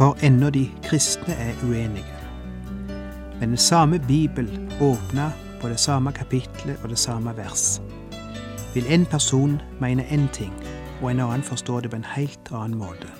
For ennå de kristne er uenige. Men den samme Bibel åpner på det samme kapitlet og det samme vers. Vil en person mene én ting, og en annen forstå det på en helt annen måte.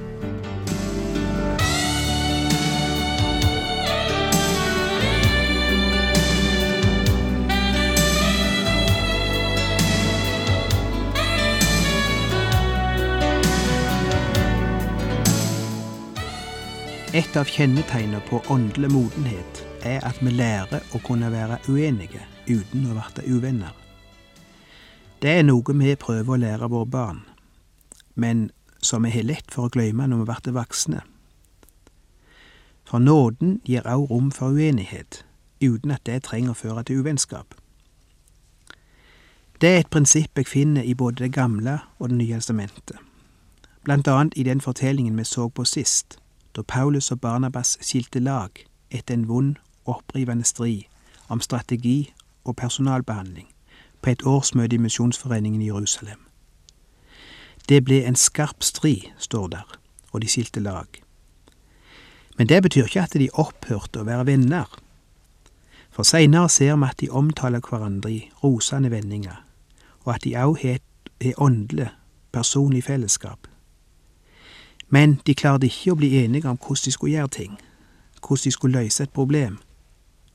Et av kjennetegnene på åndelig modenhet er at vi lærer å kunne være uenige uten å bli uvenner. Det er noe vi prøver å lære våre barn, men som vi har lett for å glemme når vi blir voksne. For nåden gir også rom for uenighet, uten at det trenger å føre til uvennskap. Det er et prinsipp jeg finner i både Det gamle og Det nye testamentet, blant annet i den fortellingen vi så på sist da Paulus og Barnabas skilte lag etter en vond opprivende strid om strategi og personalbehandling på et årsmøte i Misjonsforeningen i Jerusalem. Det ble en skarp strid, står der, og de skilte lag. Men det betyr ikke at de opphørte å være venner. For seinere ser vi at de omtaler hverandre i rosende vendinger, og at de òg har et åndelig, personlig fellesskap. Men de klarte ikke å bli enige om hvordan de skulle gjøre ting, hvordan de skulle løse et problem,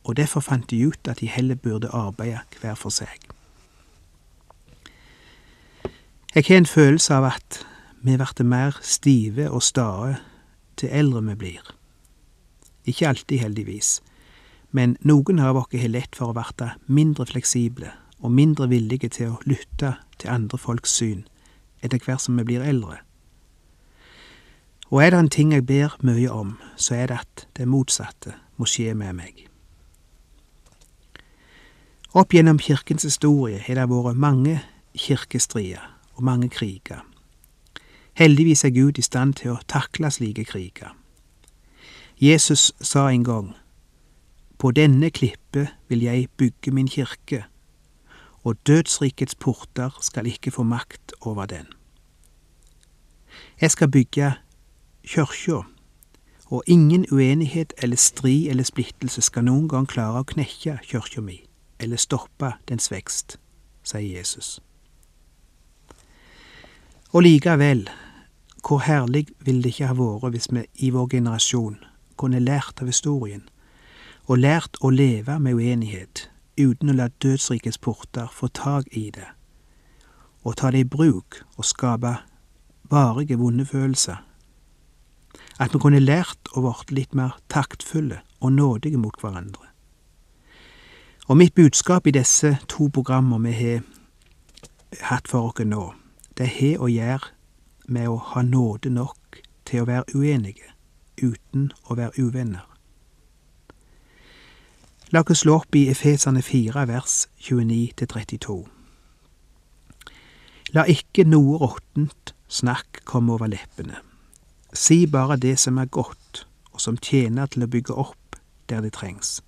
og derfor fant de ut at de heller burde arbeide hver for seg. Jeg har en følelse av at vi blir mer stive og stae til eldre vi blir. Ikke alltid, heldigvis, men noen av oss har lett for å bli mindre fleksible og mindre villige til å lytte til andre folks syn etter hvert som vi blir eldre. Og er det en ting jeg ber mye om, så er det at det motsatte må skje med meg. Opp gjennom kirkens historie har det vært mange kirkestrider og mange kriger. Heldigvis er Gud i stand til å takle slike kriger. Jesus sa en gang, På denne klippe vil jeg bygge min kirke, og dødsrikets porter skal ikke få makt over den. Jeg skal bygge kyrkja, og ingen uenighet eller strid eller splittelse skal noen gang klare å knekke kyrkja mi eller stoppe dens vekst, sier Jesus. Og likevel, hvor herlig ville det ikke ha vært hvis vi i vår generasjon kunne lært av historien, og lært å leve med uenighet uten å la dødsrikets porter få tak i det, og ta det i bruk og skape varige vonde følelser at vi kunne lært å vært litt mer taktfulle og nådige mot hverandre. Og mitt budskap i disse to programmer vi har hatt for oss nå, det har å gjøre med å ha nåde nok til å være uenige uten å være uvenner. La oss slå opp i Efesane 4 vers 29-32. La ikke noe råttent snakk komme over leppene Si bare det som er godt, og som tjener til å bygge opp der det trengs,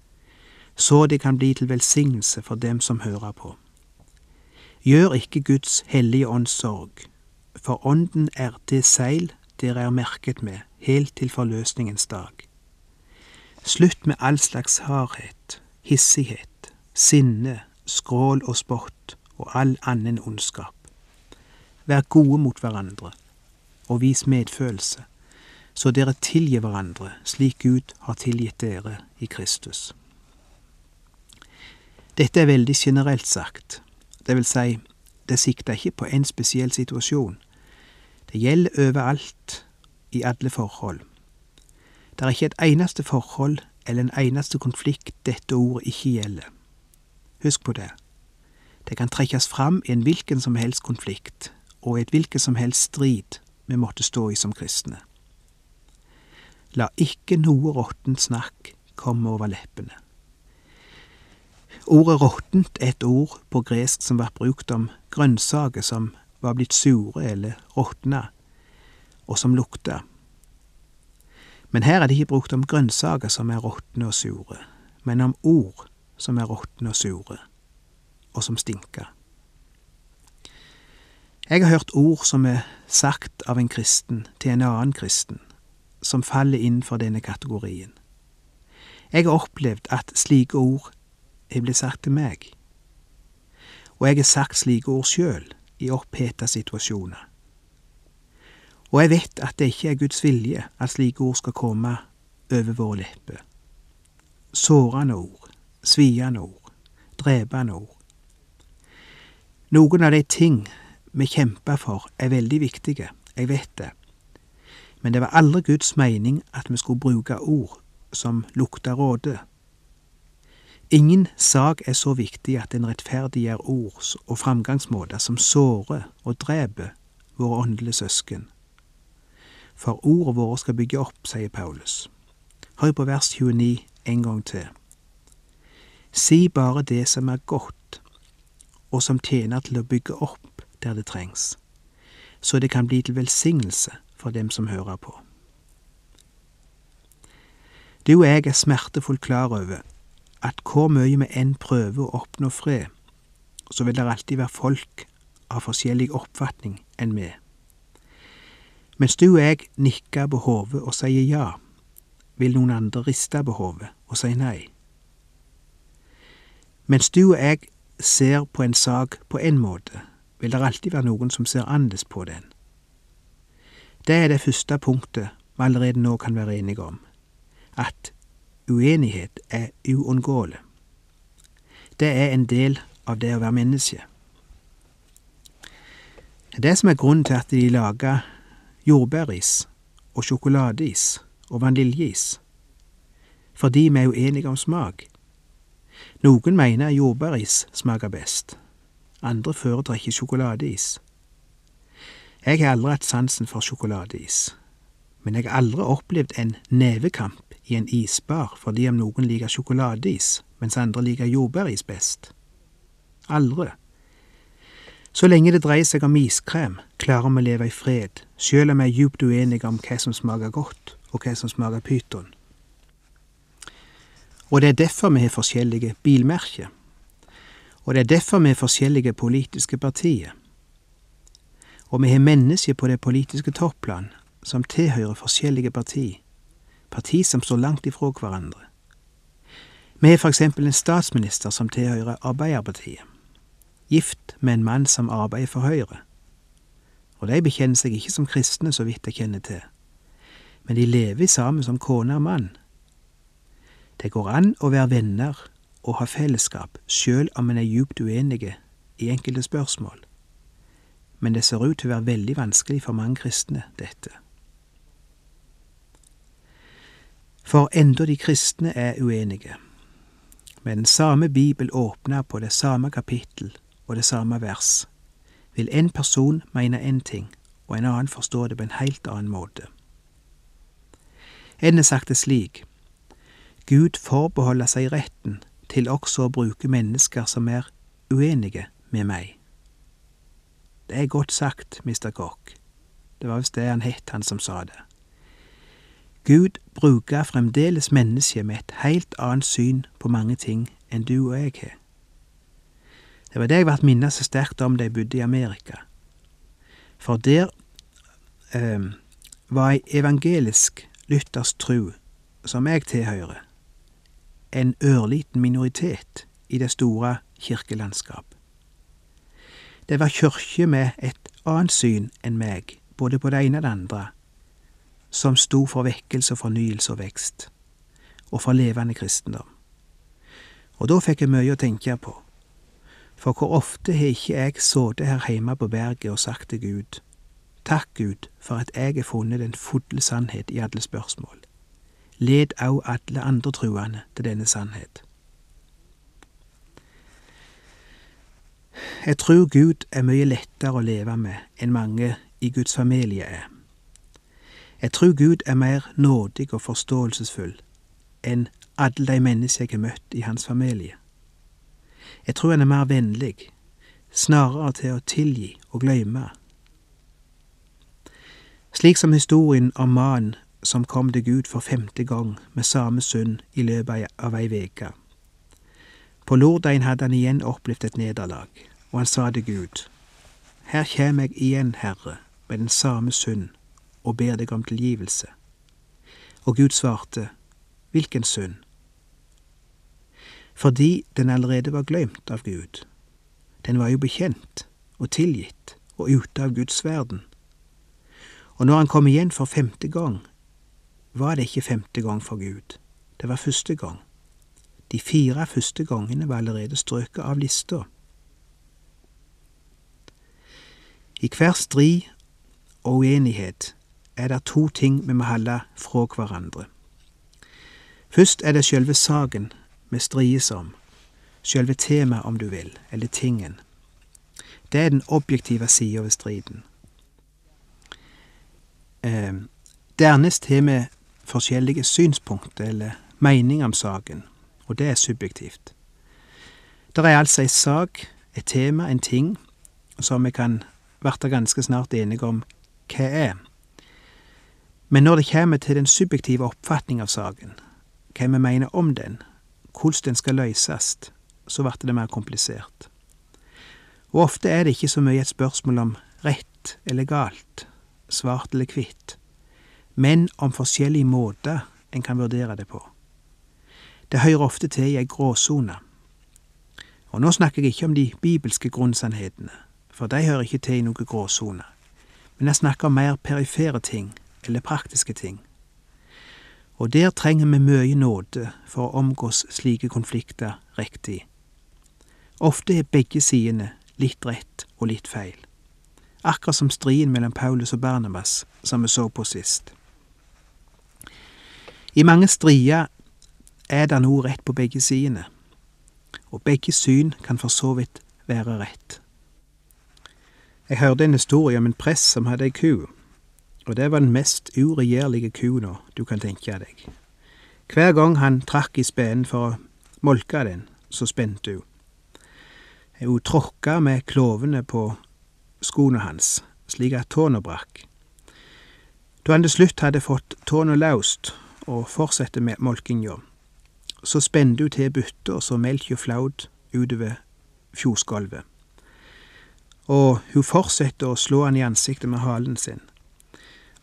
så det kan bli til velsignelse for dem som hører på. Gjør ikke Guds hellige ånds sorg, for ånden er det seil dere er merket med helt til forløsningens dag. Slutt med all slags hardhet, hissighet, sinne, skrål og spott og all annen ondskap. Vær gode mot hverandre, og vis medfølelse så dere tilgir hverandre slik Gud har tilgitt dere i Kristus. Dette er veldig generelt sagt, det vil si, det sikter ikke på én spesiell situasjon. Det gjelder overalt, i alle forhold. Det er ikke et eneste forhold eller en eneste konflikt dette ordet ikke gjelder. Husk på det. Det kan trekkes fram i en hvilken som helst konflikt, og i et hvilket som helst strid vi måtte stå i som kristne. La ikke noe råttent snakk komme over leppene. Ordet råttent er et ord på gresk som ble brukt om grønnsaker som var blitt sure eller råtna, og som lukta. Men her er det ikke brukt om grønnsaker som er råtne og sure, men om ord som er råtne og sure, og som stinker. Jeg har hørt ord som er sagt av en kristen til en annen kristen, som faller innenfor denne kategorien. Jeg har opplevd at slike ord er blitt sagt til meg, og jeg har sagt slike ord sjøl i oppheta situasjoner. Og jeg vet at det ikke er Guds vilje at slike ord skal komme over våre lepper. Sårende ord, sviende ord, drepende ord. Noen av de ting vi kjemper for, er veldig viktige, jeg vet det, men det var aldri Guds mening at vi skulle bruke ord som lukta råde. Ingen sak er så viktig at den rettferdiggjør ord og framgangsmåter som sårer og dreper våre åndelige søsken. For ordene våre skal bygge opp, sier Paulus. Hør på vers 29 en gang til. Si bare det som er godt, og som tjener til å bygge opp der det trengs, så det kan bli til velsignelse for dem som hører på. Du og jeg er smertefullt klar over at hvor mye vi enn prøver å oppnå fred, så vil det alltid være folk av forskjellig oppfatning enn vi. Mens du og jeg nikker på hodet og sier ja, vil noen andre riste på hodet og si nei. Mens du og jeg ser på en sak på en måte, vil det alltid være noen som ser annerledes på den. Det er det første punktet vi allerede nå kan være enige om, at uenighet er uunngåelig. Det er en del av det å være menneske. Det som er grunnen til at de lager jordbæris og sjokoladeis og vaniljeis, fordi vi er uenige om smak. Noen mener jordbæris smaker best, andre foretrekker sjokoladeis. Jeg har aldri hatt sansen for sjokoladeis, men jeg har aldri opplevd en nevekamp i en isbar fordi om noen liker sjokoladeis, mens andre liker jordbæris best. Aldri. Så lenge det dreier seg om iskrem, klarer vi å leve i fred, sjøl om vi er djupt uenige om hva som smaker godt, og hva som smaker pyton. Og det er derfor vi har forskjellige bilmerker. Og det er derfor vi er forskjellige politiske partier. Og vi har mennesker på det politiske topplan som tilhører forskjellige partier, parti som står langt ifra hverandre. Vi har for eksempel en statsminister som tilhører Arbeiderpartiet, gift med en mann som arbeider for Høyre. Og de bekjenner seg ikke som kristne, så vidt jeg kjenner til, men de lever sammen som kone og mann. Det går an å være venner og ha fellesskap, sjøl om en er djupt uenige i enkelte spørsmål, men det ser ut til å være veldig vanskelig for mange kristne, dette. For enda de kristne er uenige, med den samme bibel åpna på det samme kapittel og det samme vers, vil en person mene én ting, og en annen forstå det på en helt annen måte. En har sagt det slik, Gud forbeholder seg retten til også å bruke mennesker som er uenige med meg. Det er godt sagt, Mr. Koch. Det var visst det han het, han som sa det. Gud bruker fremdeles mennesket med et helt annet syn på mange ting enn du og jeg har. Det var det jeg ble minnet så sterkt om da jeg bodde i Amerika. For der eh, var ei evangelisk luthersk tru, som jeg tilhører, en ørliten minoritet i det store kirkelandskap. Det var kyrkje med et annet syn enn meg, både på det ene og det andre, som sto for vekkelse og fornyelse og vekst, og for levende kristendom. Og da fikk jeg mye å tenke på, for hvor ofte har ikke jeg sittet her hjemme på berget og sagt til Gud, takk Gud for at jeg har funnet den fulle sannhet i alle spørsmål. Led òg alle andre truende til denne sannhet. Jeg tror Gud er mye lettere å leve med enn mange i Guds familie er. Jeg tror Gud er mer nådig og forståelsesfull enn alle de mennesker jeg har møtt i hans familie. Jeg tror han er mer vennlig, snarere til å tilgi og glemme. Slik som historien om mannen som kom deg Gud for femte gang med samme synd i løpet av ei veke. På lørdagen hadde han igjen opplevd et nederlag, og han sa til Gud, Her kjem jeg igjen, Herre, med den samme synd, og ber deg om tilgivelse. Og Gud svarte, Hvilken synd? Fordi den allerede var glemt av Gud. Den var jo bekjent og tilgitt og ute av Guds verden. Og når han kom igjen for femte gang, var det ikke femte gang for Gud, det var første gang. De fire første gangene var allerede strøket av lista. I hver strid og uenighet er det to ting vi må holde fra hverandre. Først er det sjølve saken vi strides om, sjølve temaet om du vil, eller tingen. Det er den objektive sida ved striden. Eh, dernest har vi forskjellige synspunkter eller meninger om saken, og det er subjektivt. Det er altså ei sak, et tema, en ting, som vi kan bli ganske snart enige om hva er. Men når det kommer til den subjektive oppfatning av saken, hva vi mener om den, hvordan den skal løses, så blir det mer komplisert. Og ofte er det ikke så mye et spørsmål om rett eller galt, svart eller hvitt, men om forskjellige måter en kan vurdere det på. Det hører ofte til i ei gråsone. Og nå snakker jeg ikke om de bibelske grunnsannhetene, for de hører ikke til i noen gråsone, men jeg snakker om mer perifere ting, eller praktiske ting. Og der trenger vi mye nåde for å omgås slike konflikter riktig. Ofte er begge sidene litt rett og litt feil, akkurat som striden mellom Paulus og Barnabas, som vi så på sist. I mange strider er det noe rett på begge sidene, og begge syn kan for så vidt være rett. Jeg hørte en historie om en prest som hadde ei ku, og det var den mest uregjerlige kua du kan tenke deg. Hver gang han trakk i spenen for å molke den, så spente hun. Hun tråkka med klovene på skoene hans, slik at tåna brakk. Da han til slutt hadde fått tåna løst, og fortsetter med molkinga. Så spenner hun til bytta så melka flaut utover fjordskolvet. Og hun fortsetter å slå han i ansiktet med halen sin.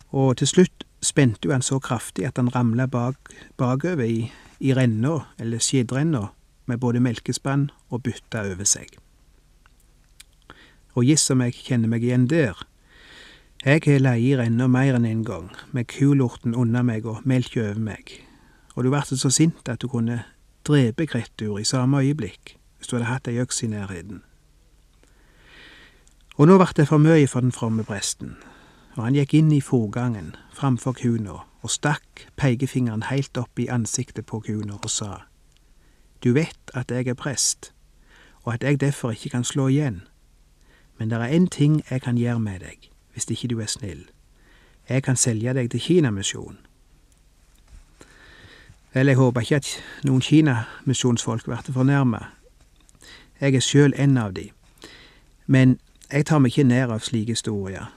Og til slutt spente hun han så kraftig at han ramla bak, bakover i, i renna, eller skjedrenna, med både melkespann og bytta over seg. Og giss om jeg kjenner meg igjen der, jeg har leir ennå mer enn en gang, med kulorten under meg og melka over meg, og du vart så sint at du kunne drepe krettur i samme øyeblikk hvis du hadde hatt ei øks i nærheten. Og nå vart det for mye for den fromme presten, og han gikk inn i forgangen framfor kuna og stakk pekefingeren heilt opp i ansiktet på kuna og sa, Du vet at jeg er prest, og at jeg derfor ikke kan slå igjen, men det er én ting jeg kan gjøre med deg hvis ikke du er snill. Jeg kan selge deg til Kinamisjonen. Vel, jeg håper ikke at noen Kinamisjonsfolk blir fornærmet. Jeg er sjøl en av de. Men jeg tar meg ikke nær av slike historier.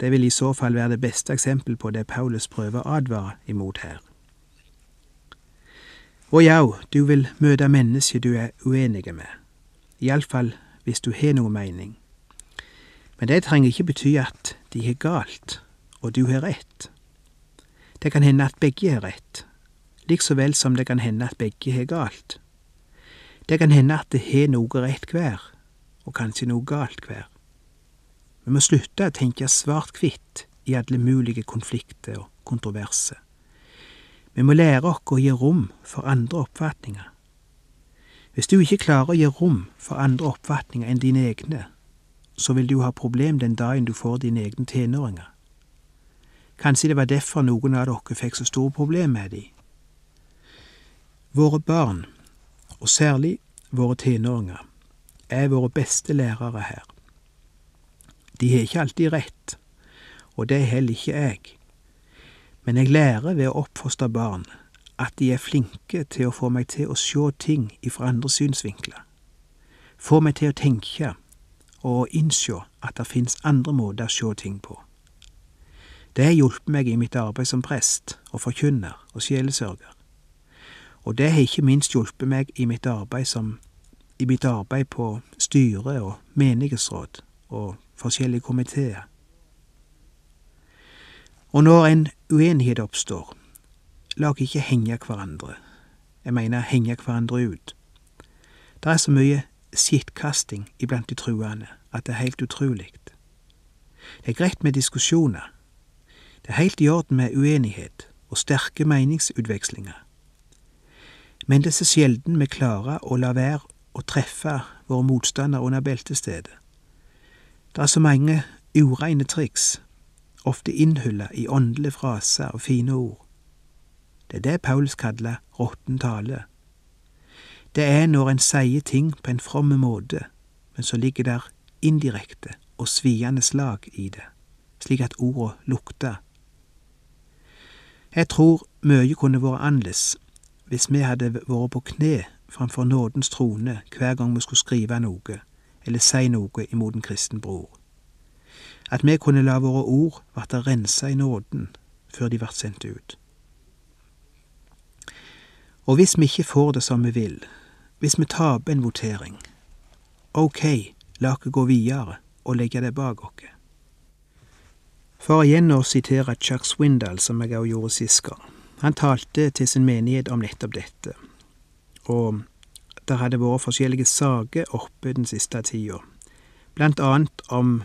Det vil i så fall være det beste eksempel på det Paulus prøver å advare imot her. Og ja, du vil møte mennesker du er uenige med, iallfall hvis du har noe mening. Men det trenger ikke bety at de har galt, og du har rett. Det kan hende at begge har rett, likså vel som det kan hende at begge har galt. Det kan hende at det har noe rett hver, og kanskje noe galt hver. Vi må slutte å tenke svart-hvitt i alle mulige konflikter og kontroverser. Vi må lære oss å gi rom for andre oppfatninger. Hvis du ikke klarer å gi rom for andre oppfatninger enn dine egne, så vil du ha problem den dagen du får dine egne tenåringer. Kanskje det var derfor noen av dere fikk så store problemer med de. Våre barn, og særlig våre tenåringer, er våre beste lærere her. De har ikke alltid rett, og det er heller ikke jeg. Men jeg lærer ved å oppfostre barn at de er flinke til å få meg til å se ting ifra andre synsvinkler. Få meg til å tenke og å innse at det finnes andre måter å sjå ting på. Det har hjulpet meg i mitt arbeid som prest og forkynner og sjelesørger. Og det har ikke minst hjulpet meg i mitt arbeid, som, i mitt arbeid på styre og menighetsråd og forskjellige komiteer. Og når en uenighet oppstår, la ikke henge hverandre. Jeg mener henge hverandre ut. Det er så mye skittkasting iblant de truende at det er helt utrolig. Det er greit med diskusjoner. Det er helt i orden med uenighet og sterke meningsutvekslinger. Men det er så sjelden vi klarer å la være å treffe våre motstandere under beltestedet. Det er så mange ureine triks, ofte innhylla i åndelige fraser og fine ord. Det er det Paulus kaller råtten tale. Det er når en sier ting på en fromme måte, men så ligger der indirekte og sviende slag i det, slik at orda lukter. Jeg tror mye kunne vært annerledes hvis vi hadde vært på kne framfor nådens trone hver gang vi skulle skrive noe eller si noe imot en kristen bror. At vi kunne la våre ord verte rensa i nåden før de vart sendt ut. Og hvis vi ikke får det som vi vil, hvis vi taper en votering, ok, la oss gå videre og legge det bak oss. For igjen å sitere Chuck Swindal, som jeg også gjorde sist gang. Han talte til sin menighet om nettopp dette, og det hadde vært forskjellige saker oppe den siste tida, blant annet om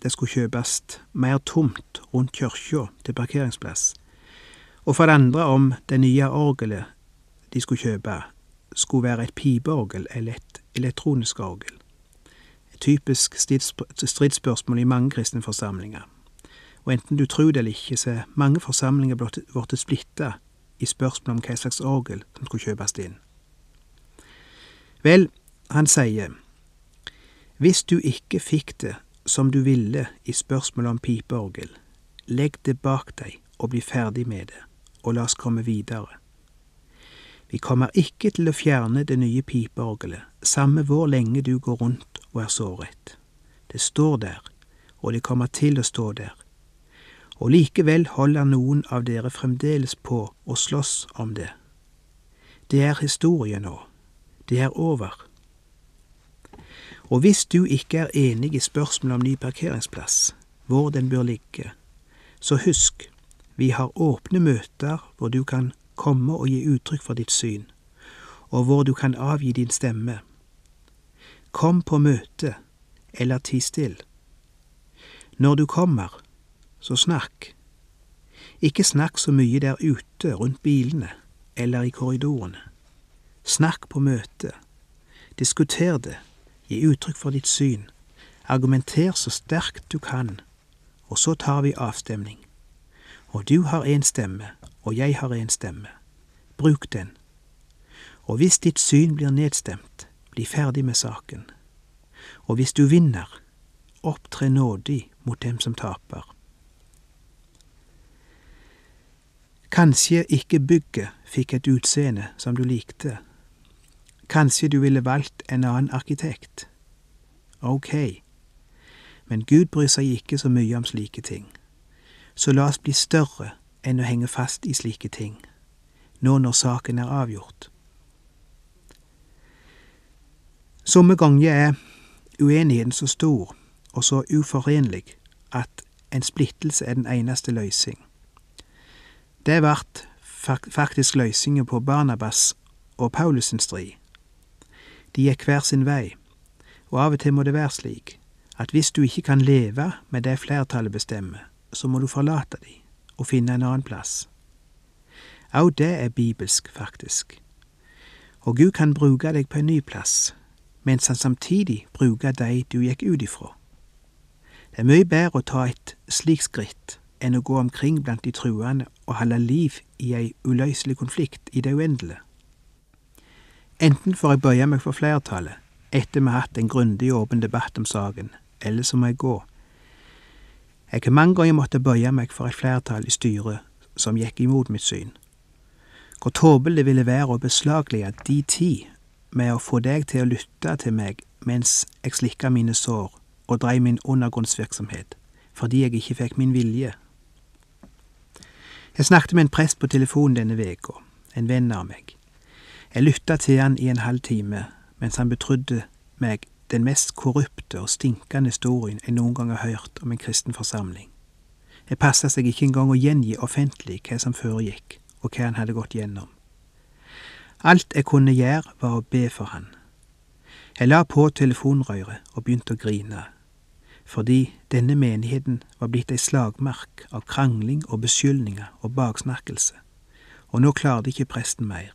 det skulle kjøpes mer tomt rundt kirka til parkeringsplass, og for det andre om det nye orgelet de skulle kjøpe, skulle være et pipeorgel eller et elektronisk orgel. Et typisk stridsspørsmål i mange kristne forsamlinger. Og enten du tror det eller ikke, så er mange forsamlinger blitt splitta i spørsmål om hva slags orgel som skulle kjøpes inn. Vel, han sier, hvis du ikke fikk det som du ville i spørsmålet om pipeorgel, legg det bak deg og bli ferdig med det, og la oss komme videre. Vi kommer ikke til å fjerne det nye pipeorgelet, samme hvor lenge du går rundt og er såret. Det står der, og det kommer til å stå der. Og likevel holder noen av dere fremdeles på å slåss om det. Det er historie nå. Det er over. Og hvis du ikke er enig i spørsmålet om ny parkeringsplass, hvor den bør ligge, så husk, vi har åpne møter hvor du kan komme og gi uttrykk for ditt syn, og hvor du kan avgi din stemme. Kom på møte, eller ti still. Når du kommer, så snakk. Ikke snakk så mye der ute rundt bilene eller i korridorene. Snakk på møtet. Diskuter det Gi uttrykk for ditt syn. Argumenter så sterkt du kan, og så tar vi avstemning. Og du har én stemme, og jeg har en stemme. Bruk den. Og hvis ditt syn blir nedstemt, bli ferdig med saken. Og hvis du vinner, opptre nådig mot dem som taper. Kanskje ikke bygget fikk et utseende som du likte, Kanskje du ville valgt en annen arkitekt? Ok, men Gud bryr seg ikke så mye om slike ting. Så la oss bli større enn å henge fast i slike ting, nå når saken er avgjort. Somme ganger er uenigheten så stor og så uforenlig at en splittelse er den eneste løsning. Det ble faktisk løsningen på Barnabas og Paulus' strid. De gikk hver sin vei, og av og til må det være slik at hvis du ikke kan leve med det flertallet bestemmer, så må du forlate de og finne en annen plass. Au det er bibelsk, faktisk. Og Gud kan bruke deg på en ny plass, mens han samtidig bruker de du gikk ut ifra. Det er mye bedre å ta et slikt skritt enn å gå omkring blant de truende og holde liv i ei uløselig konflikt i det uendelige. Enten får jeg bøye meg for flertallet, etter vi har hatt en grundig og åpen debatt om saken, eller så må jeg gå. Jeg har mange ganger måttet bøye meg for et flertall i styret som gikk imot mitt syn. Hvor tåpelig det ville være å beslaglegge de tid med å få deg til å lytte til meg mens jeg slikka mine sår og dreiv min undergrunnsvirksomhet, fordi jeg ikke fikk min vilje. Jeg snakket med en prest på telefonen denne veka, en venn av meg. Jeg lytta til han i en halv time mens han betrodde meg den mest korrupte og stinkende historien jeg noen gang har hørt om en kristen forsamling. Det passa seg ikke engang å gjengi offentlig hva som foregikk, og hva han hadde gått gjennom. Alt jeg kunne gjøre, var å be for han. Jeg la på telefonrøret og begynte å grine, fordi denne menigheten var blitt ei slagmark av krangling og beskyldninger og baksnakkelse, og nå klarte ikke presten mer.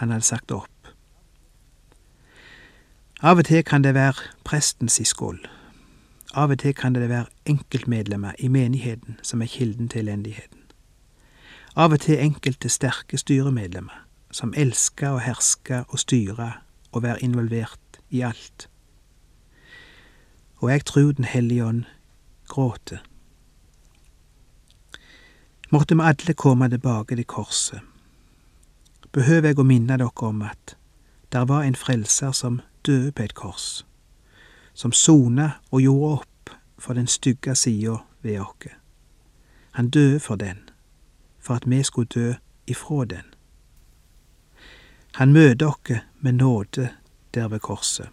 Han hadde sagt opp. Av og til kan det være prestens skål. Av og til kan det være enkeltmedlemmer i menigheten som er kilden til elendigheten. Av og til enkelte sterke styremedlemmer som elsker å herske og styre og være involvert i alt. Og jeg tror Den hellige ånd gråter. Måtte vi alle komme tilbake til korset. Behøver jeg å minne dere om at der var en frelser som døde på et kors, som sona og gjorde opp for den stygge sida ved oss. Han døde for den, for at vi skulle dø ifra den. Han møter oss med nåde der ved korset,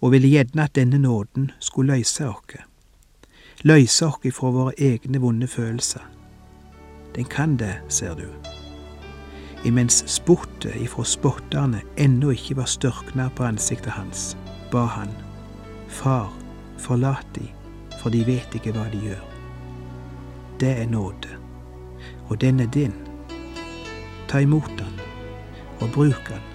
og ville gjerne at denne nåden skulle løse oss, løse oss ifra våre egne vonde følelser. Den kan det, ser du imens spottet ifra spotterne ennå ikke var størkna på ansiktet hans, ba han, Far, forlat de, for de vet ikke hva de gjør. Det er nåde, og den er din. Ta imot den, og bruk den